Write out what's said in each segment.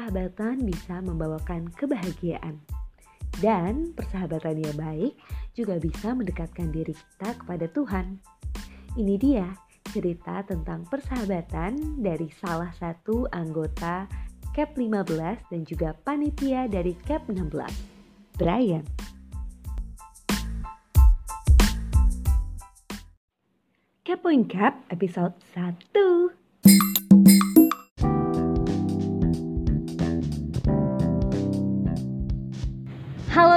persahabatan bisa membawakan kebahagiaan. Dan persahabatan yang baik juga bisa mendekatkan diri kita kepada Tuhan. Ini dia cerita tentang persahabatan dari salah satu anggota CAP 15 dan juga panitia dari CAP 16, Brian. Kepoin Cap episode 1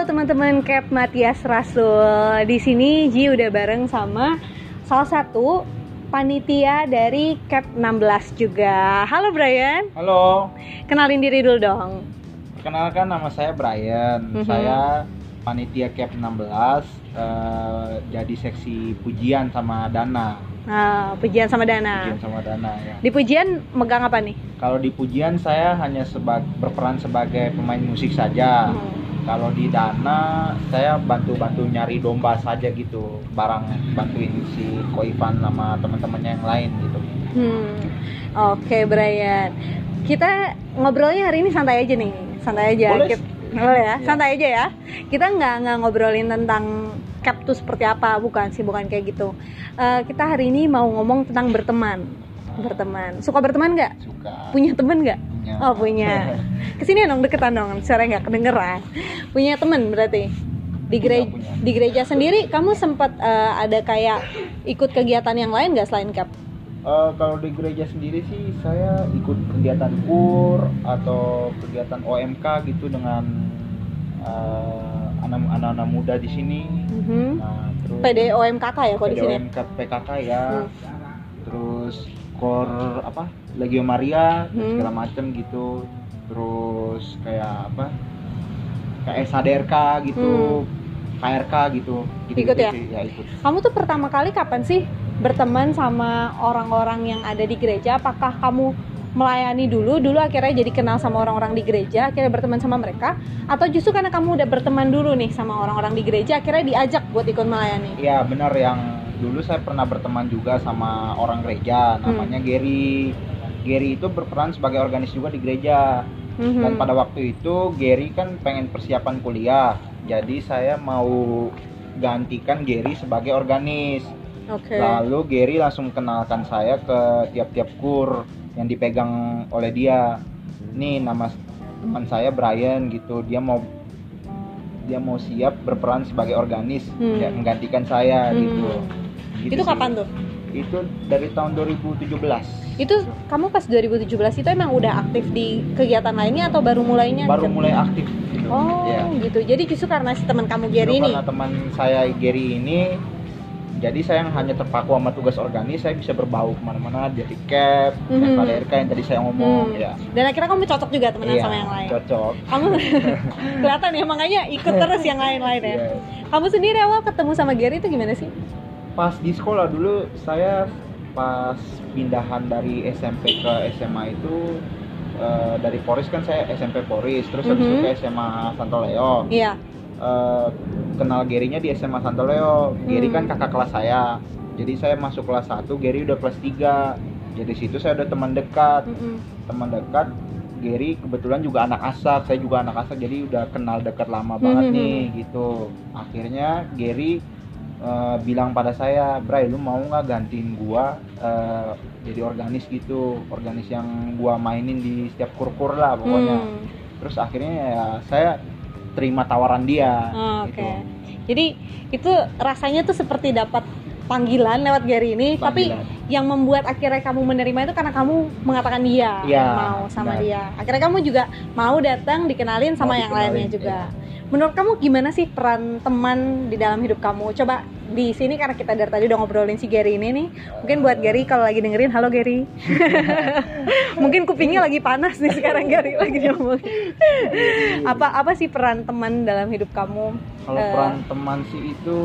Halo teman-teman Cap Matias Rasul. Di sini Ji udah bareng sama salah satu panitia dari Cap 16 juga. Halo Brian. Halo, Kenalin diri dulu dong. perkenalkan nama saya Brian. Mhm. Saya panitia CAP 16 eh, jadi seksi pujian sama Dana. Nah, pujian sama Dana. Pujian sama Dana ya. Di pujian megang apa nih? Kalau di pujian saya hanya sebag- berperan sebagai pemain musik saja. Hmm. Kalau di Dana saya bantu-bantu nyari domba saja gitu. Barang bantuin si Koivan sama teman-temannya yang lain gitu. Hmm. Oke, Brian. Kita ngobrolnya hari ini santai aja nih. Santai aja. Boleh. Kita- boleh ya? Ya. Santai aja ya. Kita nggak nggak ngobrolin tentang cap tuh seperti apa, bukan sih, bukan kayak gitu. Eh, kita hari ini mau ngomong tentang berteman. Berteman. Suka berteman nggak? Suka. Punya temen nggak? Punya. Oh punya. Ke sini dong deketan dong, suaranya nggak kedengeran. Punya temen berarti. Di gereja, punya. di gereja sendiri, kamu sempat eh, ada kayak ikut kegiatan yang lain nggak selain cap? Eh, kalau di gereja sendiri sih saya ikut kegiatan kur atau kegiatan OMK gitu dengan anak- anak-anak muda di sini. Mhm. Nah, terus PDOMKK ya kalau di sini. PDOMK PKK ya. Hmm. Terus kor apa? Legio Maria Hmm. segala macem gitu. Terus kayak apa? Kayak SADRK gitu. KRK gitu. gitu Hmm. Ikut ya? sih, ya ikut. Kamu tuh pertama kali kapan sih berteman sama orang-orang yang ada di gereja? Apakah kamu melayani dulu, dulu akhirnya jadi kenal sama orang-orang di gereja, akhirnya berteman sama mereka? Atau justru karena kamu udah berteman dulu nih sama orang-orang di gereja, akhirnya diajak buat ikut melayani? Iya benar yang dulu saya pernah berteman juga sama orang gereja namanya Gary. Gary itu berperan sebagai organis juga di gereja. Mhm. Dan pada waktu itu Gary kan pengen persiapan kuliah. Jadi saya mau gantikan Gary sebagai organis. Oke. Lalu Gary langsung kenalkan saya ke tiap-tiap kur yang dipegang oleh dia. Nih nama teman saya Brian gitu. Dia mau dia mau siap berperan sebagai organis Hmm. ya, menggantikan saya Hmm. gitu. Gitu Itu sih. kapan tuh? Itu dari tahun 2017. Itu kamu pas 2017 itu emang udah aktif di kegiatan lainnya atau baru mulainya? Baru gitu? mulai aktif. gitu. Oh Ya. gitu. Jadi justru karena si teman kamu Gary ini. karena teman saya Gary ini jadi saya yang hanya terpaku sama tugas organis saya bisa berbau ke mana-mana jadi cap Mhm. KDRK yang tadi saya ngomong Hmm. ya Dan akhirnya kamu cocok juga temenan Iya, sama yang lain. cocok Kamu kelihatan ya makanya ikut terus yang lain-lain ya. Iya. Kamu sendiri awal ketemu sama Gary itu gimana sih? Pas di sekolah dulu saya pas pindahan dari SMP ke SMA itu eh, dari Poris kan saya SMP Poris terus habis itu Mhm. ke SMA Santo Leo Iya. Eh, kenal Gary-nya di SMA Santo Leo. Gary Hmm. kan kakak kelas saya. Jadi saya masuk kelas 1, Gary udah kelas 3. Jadi situ saya udah teman dekat. Mm-mm. Teman dekat Gary kebetulan juga anak asak, saya juga anak asak jadi udah kenal dekat lama banget Mhm. nih gitu. Akhirnya Gary eh, bilang pada saya, "Bray, lu mau nggak gantiin gua eh, jadi organis gitu, organis yang gua mainin di setiap kur-kur lah pokoknya." Hmm. Terus akhirnya ya saya terima tawaran dia Oh, Oke. gitu. Jadi itu rasanya tuh seperti dapat panggilan lewat Gary ini, tapi Panggilan. yang membuat akhirnya kamu menerima itu karena kamu mengatakan dia Iya, mau sama benar. dia. Akhirnya kamu juga mau datang dikenalin sama Mau yang dikenalin, lainnya juga. iya. Menurut kamu gimana sih peran teman di dalam hidup kamu? Coba di sini karena kita dari tadi udah ngobrolin si Gary ini nih. Mungkin buat Gary kalau lagi dengerin, halo Gary. Mungkin kupingnya lagi panas nih sekarang Gary lagi ngomong. apa apa sih peran teman dalam hidup kamu? Kalau Eh. peran teman sih itu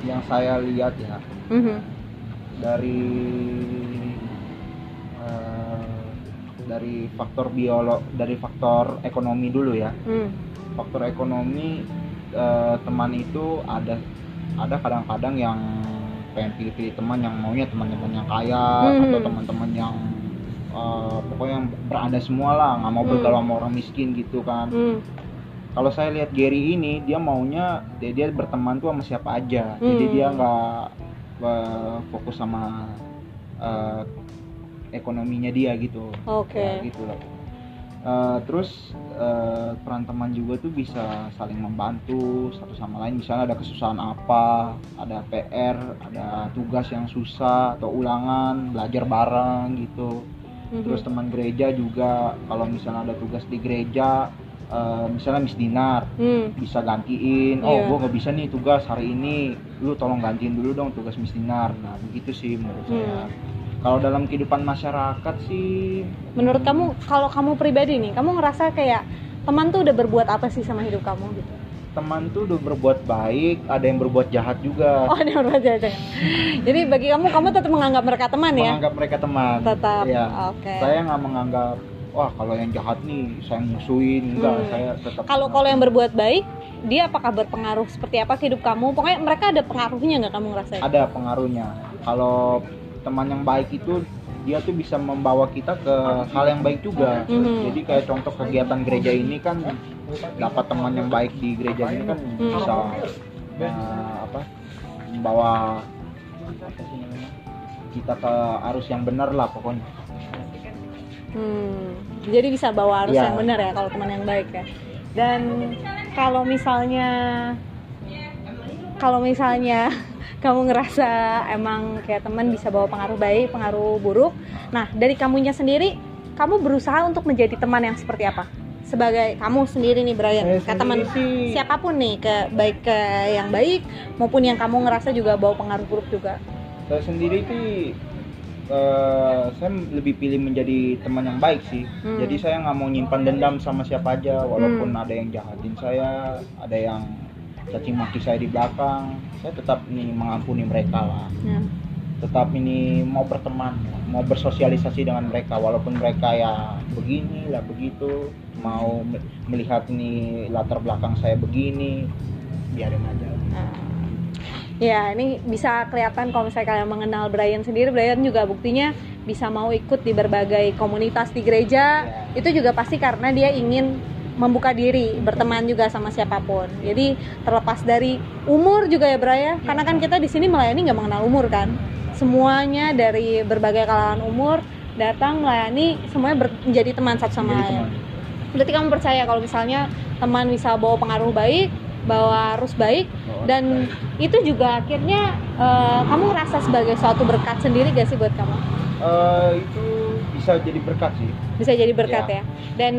yang saya lihat ya Mhm. dari eh, dari faktor biolog, dari faktor ekonomi dulu ya. Hmm. Faktor ekonomi eh, teman itu ada ada kadang-kadang yang pengen pilih-pilih teman yang maunya teman-teman yang kaya Mhm. atau teman-teman yang uh, pokoknya yang berada semua lah nggak mau Hmm. bergaul sama orang miskin gitu kan Hmm. kalau saya lihat Gary ini dia maunya dia, dia berteman tuh sama siapa aja jadi Hmm. dia nggak uh, fokus sama uh, ekonominya dia gitu Oke. Ya, gitu lah Uh, terus uh, peran teman juga tuh bisa saling membantu satu sama lain misalnya ada kesusahan apa ada PR ada tugas yang susah atau ulangan belajar bareng gitu Mhm. terus teman gereja juga kalau misalnya ada tugas di gereja uh, misalnya Miss Dinar Hmm. bisa gantiin oh Iya. gua nggak bisa nih tugas hari ini lu tolong gantiin dulu dong tugas Miss Dinar nah begitu sih menurut saya Hmm. Kalau dalam kehidupan masyarakat sih Menurut kamu, kalau kamu pribadi nih, kamu ngerasa kayak teman tuh udah berbuat apa sih sama hidup kamu gitu? teman tuh udah berbuat baik ada yang berbuat jahat juga Oh, ada orang aja. Jadi bagi kamu, kamu tetap menganggap mereka teman ya? menganggap mereka teman Tetap. Iya. Oke. saya nggak menganggap wah kalau yang jahat nih saya musuhin enggak Hmm. saya tetap Kalau kalau yang berbuat baik, dia apakah berpengaruh seperti apa ke hidup kamu? Pokoknya mereka ada pengaruhnya nggak kamu ngerasain? ada pengaruhnya kalau teman yang baik itu dia tuh bisa membawa kita ke hal yang baik juga Mhm. jadi kayak contoh kegiatan gereja ini kan dapat teman yang baik di gereja ini kan Hmm. bisa eh, apa membawa kita ke arus yang benar lah pokoknya Hmm, jadi bisa bawa arus Iya. yang benar ya kalau teman yang baik ya. Dan kalau misalnya kalau misalnya kamu ngerasa emang kayak teman bisa bawa pengaruh baik, pengaruh buruk. Nah, dari kamunya sendiri, kamu berusaha untuk menjadi teman yang seperti apa? Sebagai kamu sendiri nih Brian, Saya ke teman sih- siapa pun nih, ke baik ke yang baik maupun yang kamu ngerasa juga bawa pengaruh buruk juga. saya sendiri sih eh, saya lebih pilih menjadi teman yang baik sih Hmm. jadi saya nggak mau nyimpan dendam sama siapa aja walaupun Hmm. ada yang jahatin saya ada yang caci maki saya di belakang saya tetap nih mengampuni mereka lah Ya. tetap ini mau berteman mau bersosialisasi dengan mereka walaupun mereka ya begini lah begitu mau me- melihat ini latar belakang saya begini biarin aja Nah, Ya, ini bisa kelihatan kalau misalnya kalian mengenal Brian sendiri, Brian juga buktinya bisa mau ikut di berbagai komunitas di gereja. Ya. Itu juga pasti karena dia ingin membuka diri, berteman juga sama siapa pun. Jadi terlepas dari umur juga ya, Brian, karena kan kita di sini melayani nggak mengenal umur kan. Semuanya dari berbagai kalangan umur datang melayani, semuanya ber- menjadi teman satu sama lain. berarti kamu percaya kalau misalnya teman bisa bawa pengaruh baik bawa arus baik dan itu juga akhirnya eh, kamu rasa sebagai suatu berkat sendiri gak sih buat kamu? Eh, itu bisa jadi berkat sih. Bisa jadi berkat Ya. ya. Dan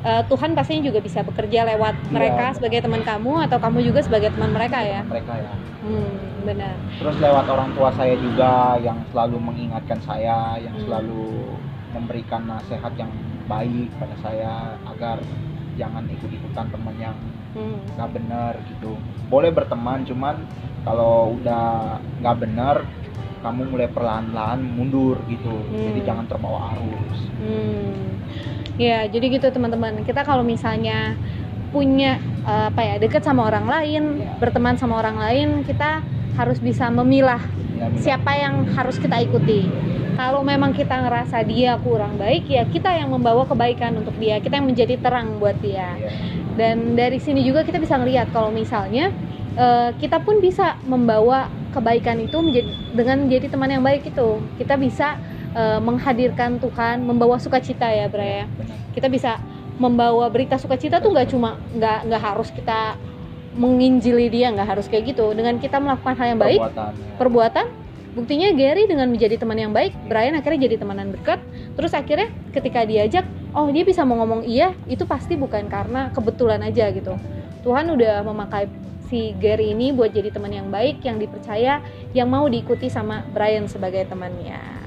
eh, Tuhan pastinya juga bisa bekerja lewat Iya, mereka benar. sebagai teman kamu atau kamu juga sebagai teman mereka ya mereka ya hmm, benar terus lewat orang tua saya juga yang selalu mengingatkan saya yang Hmm. selalu memberikan nasihat yang baik pada saya agar jangan ikut-ikutan teman yang hmm. nggak benar gitu boleh berteman cuman kalau udah nggak benar kamu mulai perlahan-lahan mundur gitu Hmm. jadi jangan terbawa arus Hmm. Ya, jadi gitu teman-teman. Kita kalau misalnya punya eh, apa ya, dekat sama orang lain, Ya. berteman sama orang lain, kita harus bisa memilah Ya, siapa yang harus kita ikuti. Kalau memang kita ngerasa dia kurang baik, ya kita yang membawa kebaikan untuk dia, kita yang menjadi terang buat dia. Iya. Dan dari sini juga kita bisa melihat kalau misalnya eh, kita pun bisa membawa kebaikan itu menjadi dengan menjadi teman yang baik itu. Kita bisa eh, menghadirkan Tuhan, membawa sukacita ya, Bra ya. Kita bisa membawa berita sukacita tuh nggak cuma nggak nggak harus kita menginjili dia, nggak harus kayak gitu. Dengan kita melakukan hal yang baik, Perbuatan, ya. perbuatan buktinya Gary dengan menjadi teman yang baik Brian akhirnya jadi temanan dekat terus akhirnya ketika diajak oh dia bisa mau ngomong iya itu pasti bukan karena kebetulan aja gitu Tuhan udah memakai si Gary ini buat jadi teman yang baik yang dipercaya yang mau diikuti sama Brian sebagai temannya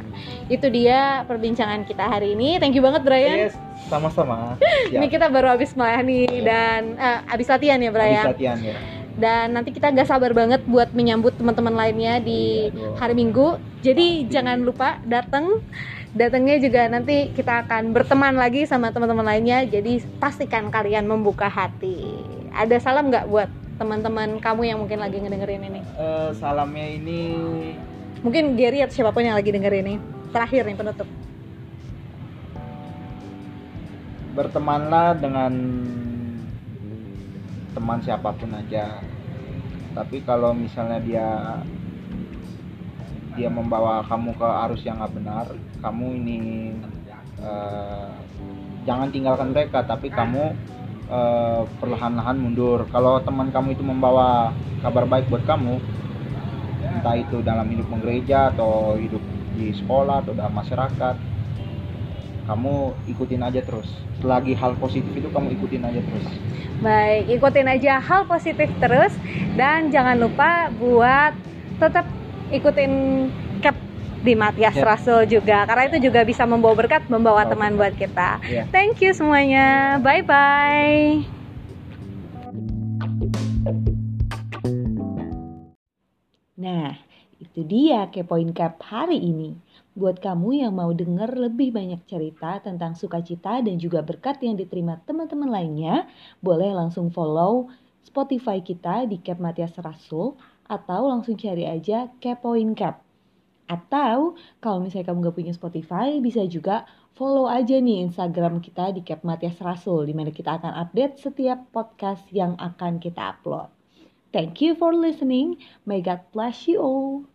itu dia perbincangan kita hari ini thank you banget Brian Yes, sama-sama ini kita baru habis melayani Iya. dan eh, habis latihan ya Brian Habis latihan ya dan nanti kita gak sabar banget buat menyambut teman-teman lainnya di dong. hari Minggu. Jadi jangan lupa datang. Datangnya juga nanti kita akan berteman lagi sama teman-teman lainnya. Jadi pastikan kalian membuka hati. Ada salam nggak buat teman-teman kamu yang mungkin lagi ngedengerin ini? Eh, salamnya ini Mungkin Gary atau siapa pun yang lagi dengerin ini. Terakhir nih penutup. bertemanlah dengan teman siapa pun aja. Tapi kalau misalnya dia dia membawa kamu ke arus yang nggak benar kamu ini uh, jangan tinggalkan mereka tapi kamu uh, perlahan-lahan mundur. Kalau teman kamu itu membawa kabar baik buat kamu entah itu dalam hidup menggereja atau hidup di sekolah atau dalam masyarakat kamu ikutin aja terus. Selagi hal positif itu kamu ikutin aja terus. Baik ikutin aja hal positif terus. Dan jangan lupa buat tetap ikutin cap di Matias yeah. Rasul juga. Karena itu juga bisa membawa berkat membawa oh, teman buat kita. Yeah. thank you semuanya. Bye bye Nah, itu dia kepoin cap hari ini. Buat kamu yang mau denger lebih banyak cerita tentang sukacita dan juga berkat yang diterima teman-teman lainnya, boleh langsung follow Spotify kita di Cap Matias Rasul atau langsung cari aja Kepoin Cap. Atau kalau misalnya kamu gak punya Spotify, bisa juga follow aja nih Instagram kita di Cap Matias Rasul, di mana kita akan update setiap podcast yang akan kita upload. Thank you for listening. May God bless you all.